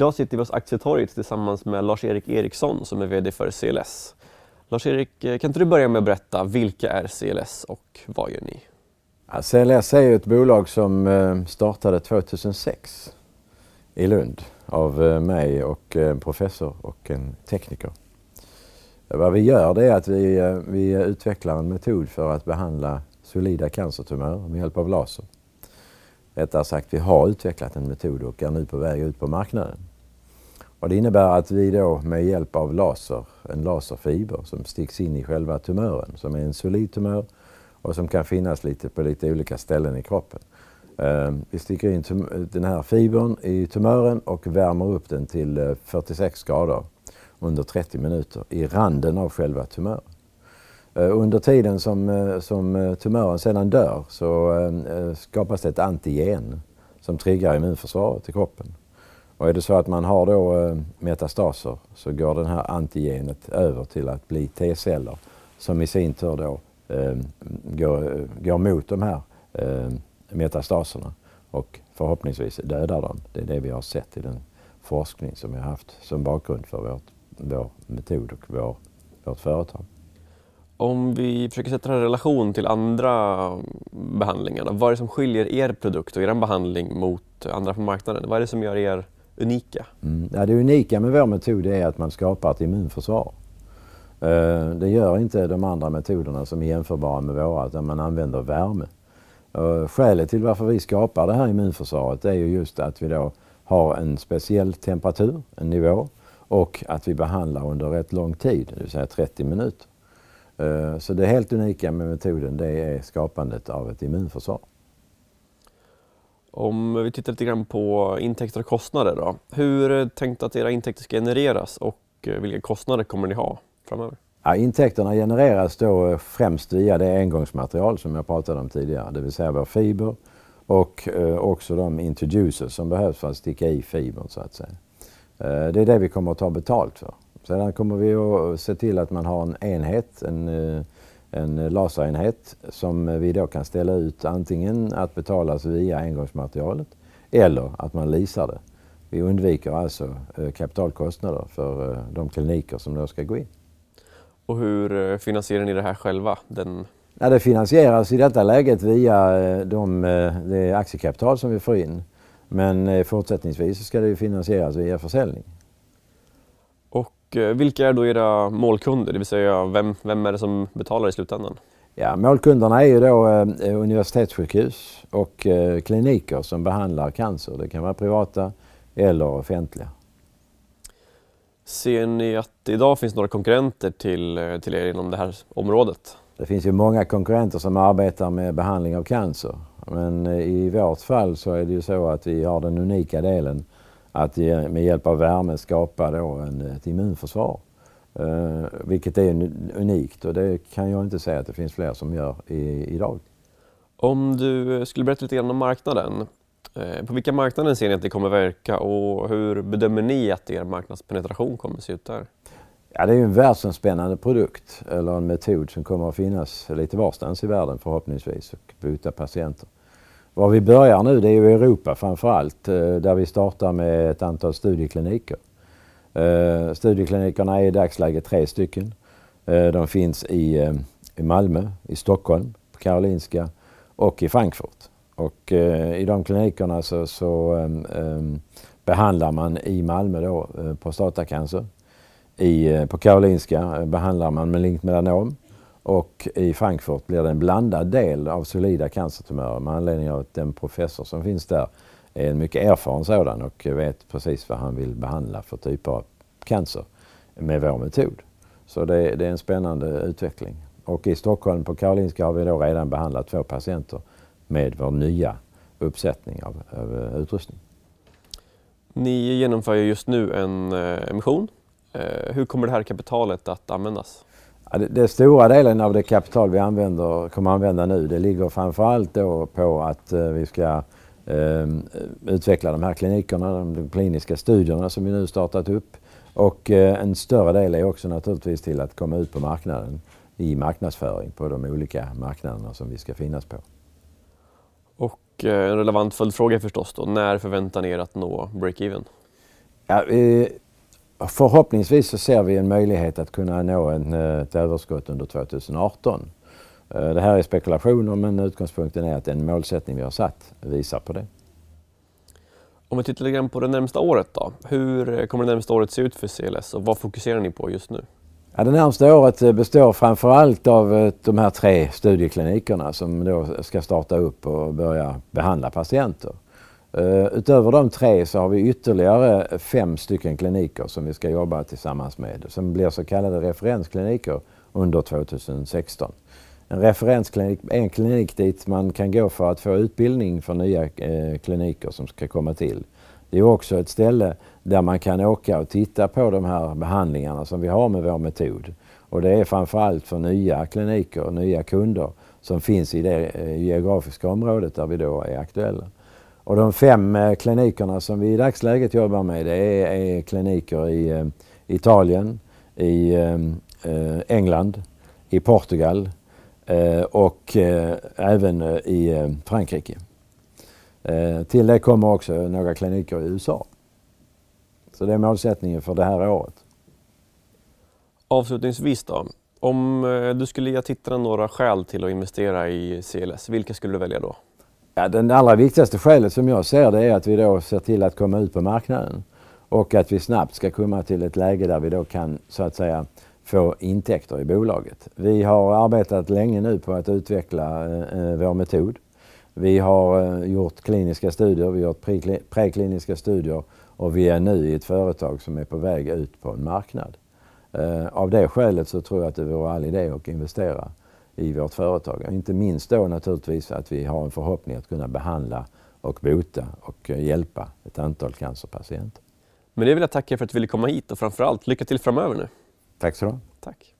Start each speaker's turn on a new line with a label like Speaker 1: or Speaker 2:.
Speaker 1: Idag sitter vi hos Aktietorget tillsammans med Lars-Erik Eriksson som är VD för CLS. Lars-Erik, eh, kan inte du börja med att berätta vilka är CLS och vad gör ni?
Speaker 2: Ja, CLS är ett bolag som eh, startade 2006 i Lund av eh, mig och en professor och en tekniker. Vad vi gör det är att vi, vi utvecklar en metod för att behandla solida cancertumörer med hjälp av laser. Rättare sagt, vi har utvecklat en metod och är nu på väg ut på marknaden. Och det innebär att vi då med hjälp av laser, en laserfiber som sticks in i själva tumören, som är en solid tumör och som kan finnas lite på lite olika ställen i kroppen. Ehm, vi sticker in den här fibern i tumören och värmer upp den till eh, 46 grader under 30 minuter i randen av själva tumören. Eh, under tiden som, eh, som tumören sedan dör så skapas det ett antigen som triggar immunförsvaret i kroppen. Och är det så att man har då eh, metastaser så går det här antigenet över till att bli T-celler som i sin tur då eh, går, går mot de här eh, metastaserna och förhoppningsvis dödar dem. Det är det vi har sett i den forskning som vi har haft som bakgrund för vårt, vår metod och vår, vårt företag.
Speaker 1: Om vi försöker sätta det i relation till andra behandlingar, vad är det som skiljer er produkt och er behandling mot andra på marknaden? Vad är det som gör er unika?
Speaker 2: Mm. Ja, det unika med vår metod är att man skapar ett immunförsvar. Eh, det gör inte de andra metoderna som är jämförbara med våra, utan man använder värme. Eh, skälet till varför vi skapar det här immunförsvaret är ju just att vi då har en speciell temperatur, en nivå, och att vi behandlar under rätt lång tid, det vill säga 30 minuter. Eh, så det helt unika med metoden det är skapandet av ett immunförsvar.
Speaker 1: Om vi tittar lite grann på intäkter och kostnader då. Hur är det tänkt att era intäkter ska genereras och eh, vilka kostnader kommer ni ha framöver?
Speaker 2: Ja, intäkterna genereras då eh, främst via det engångsmaterial som jag pratade om tidigare, det vill säga vår fiber och eh, också de introducers som behövs för att sticka i fibern så att säga. det är det vi kommer att ta betalt för. Sedan kommer vi att se till att man har en enhet, en, en laserenhet som vi då kan ställa ut antingen att betalas via engångsmaterialet eller att man leasar det. Vi undviker alltså eh, kapitalkostnader för eh, de kliniker som då ska gå in.
Speaker 1: Och hur finansierar ni det här själva? Den...
Speaker 2: Ja, det finansieras i detta läget via de, det aktiekapital som vi får in. Men fortsättningsvis ska det finansieras via försäljning.
Speaker 1: Eh, vilka är då era målkunder? Det vill säga, vem, vem är det som betalar i slutändan?
Speaker 2: Ja, målkunderna är ju då eh, universitetssjukhus och eh, kliniker som behandlar cancer. Det kan vara privata eller offentliga.
Speaker 1: Ser ni att det idag finns några konkurrenter till, eh, till er inom det här området?
Speaker 2: Det finns ju många konkurrenter som arbetar med behandling av cancer. Men eh, i vårt fall så är det ju så att vi har den unika delen att med hjälp av värme skapa då en, ett immunförsvar. Uh, vilket är unikt och det kan jag inte säga att det finns fler som gör i, idag.
Speaker 1: Om du skulle berätta lite grann om marknaden. Uh, på vilka marknader ser ni att det kommer verka och hur bedömer ni att er marknadspenetration kommer att se ut där?
Speaker 2: Ja, det är en världsomspännande produkt eller en metod som kommer att finnas lite varstans i världen förhoppningsvis och bota patienter. Var vi börjar nu det är ju Europa framför allt eh, där vi startar med ett antal studiekliniker. Eh, studieklinikerna är i dagsläget tre stycken. Eh, de finns i, i Malmö, i Stockholm, på Karolinska och i Frankfurt. Och i de klinikerna så, så um, behandlar man i Malmö då prostatacancer. I, på Karolinska behandlar man med melanom och i Frankfurt blir det en blandad del av solida cancertumörer med anledning av att den professor som finns där är en mycket erfaren sådan och vet precis vad han vill behandla för typer av cancer med vår metod. Så det, det är en spännande utveckling. Och i Stockholm på Karolinska har vi då redan behandlat två patienter med vår nya uppsättning av, av eh, utrustning.
Speaker 1: Ni genomför just nu en eh, emission. Eh, hur kommer det här kapitalet att användas?
Speaker 2: Ja, det, det, stora delen av det kapital vi använder, kommer använda nu det ligger framförallt då på att eh, vi ska eh, utveckla de här klinikerna, de kliniska studierna som vi nu startat upp. Och eh, en större del är också naturligtvis till att komma ut på marknaden i marknadsföring på de olika marknaderna som vi ska finnas på.
Speaker 1: Och eh, en relevant följdfråga förstås då, när förväntar ni er att nå break-even?
Speaker 2: Ja, förhoppningsvis så ser vi en möjlighet att kunna nå en, ett överskott under 2018. Det här är spekulationer men utgångspunkten är att den målsättning vi har satt visar på det.
Speaker 1: Om vi tittar lite grann på det närmsta året då. Hur kommer det närmsta året se ut för CLS och vad fokuserar ni på just nu?
Speaker 2: Ja, det närmaste året består framför allt av eh, de här tre studieklinikerna som då ska starta upp och börja behandla patienter. Eh, utöver de tre så har vi ytterligare fem stycken kliniker som vi ska jobba tillsammans med som blir så kallade referenskliniker under 2016. En referensklinik är en klinik dit man kan gå för att få utbildning för nya eh, kliniker som ska komma till. Det är också ett ställe där man kan åka och titta på de här behandlingarna som vi har med vår metod. Och det är framförallt för nya kliniker och nya kunder som finns i det eh, geografiska området där vi då är aktuella. Och de fem eh, klinikerna som vi i dagsläget jobbar med det är, är kliniker i eh, Italien, i eh, eh, England, i Portugal och även i Frankrike. Till det kommer också några kliniker i USA. Så det är målsättningen för det här året.
Speaker 1: Avslutningsvis då, om du skulle ge tittarna några skäl till att investera i CLS, vilka skulle du välja då?
Speaker 2: Ja, den allra viktigaste skälet som jag ser det är att vi då ser till att komma ut på marknaden och att vi snabbt ska komma till ett läge där vi då kan så att säga få intäkter i bolaget. Vi har arbetat länge nu på att utveckla eh, eh vår metod. Vi har eh, gjort kliniska studier, vi har gjort prekliniska studier och vi är nu i ett företag som är på väg ut på en marknad. Eh, av det skälet så tror jag att det vore all idé att investera i vårt företag. Inte minst då naturligtvis att vi har en förhoppning att kunna behandla och bota och eh, hjälpa ett antal cancerpatienter.
Speaker 1: Men det vill jag tacka för att du ville komma hit och framförallt lycka till framöver nu.
Speaker 2: Tack så du.
Speaker 1: Tack.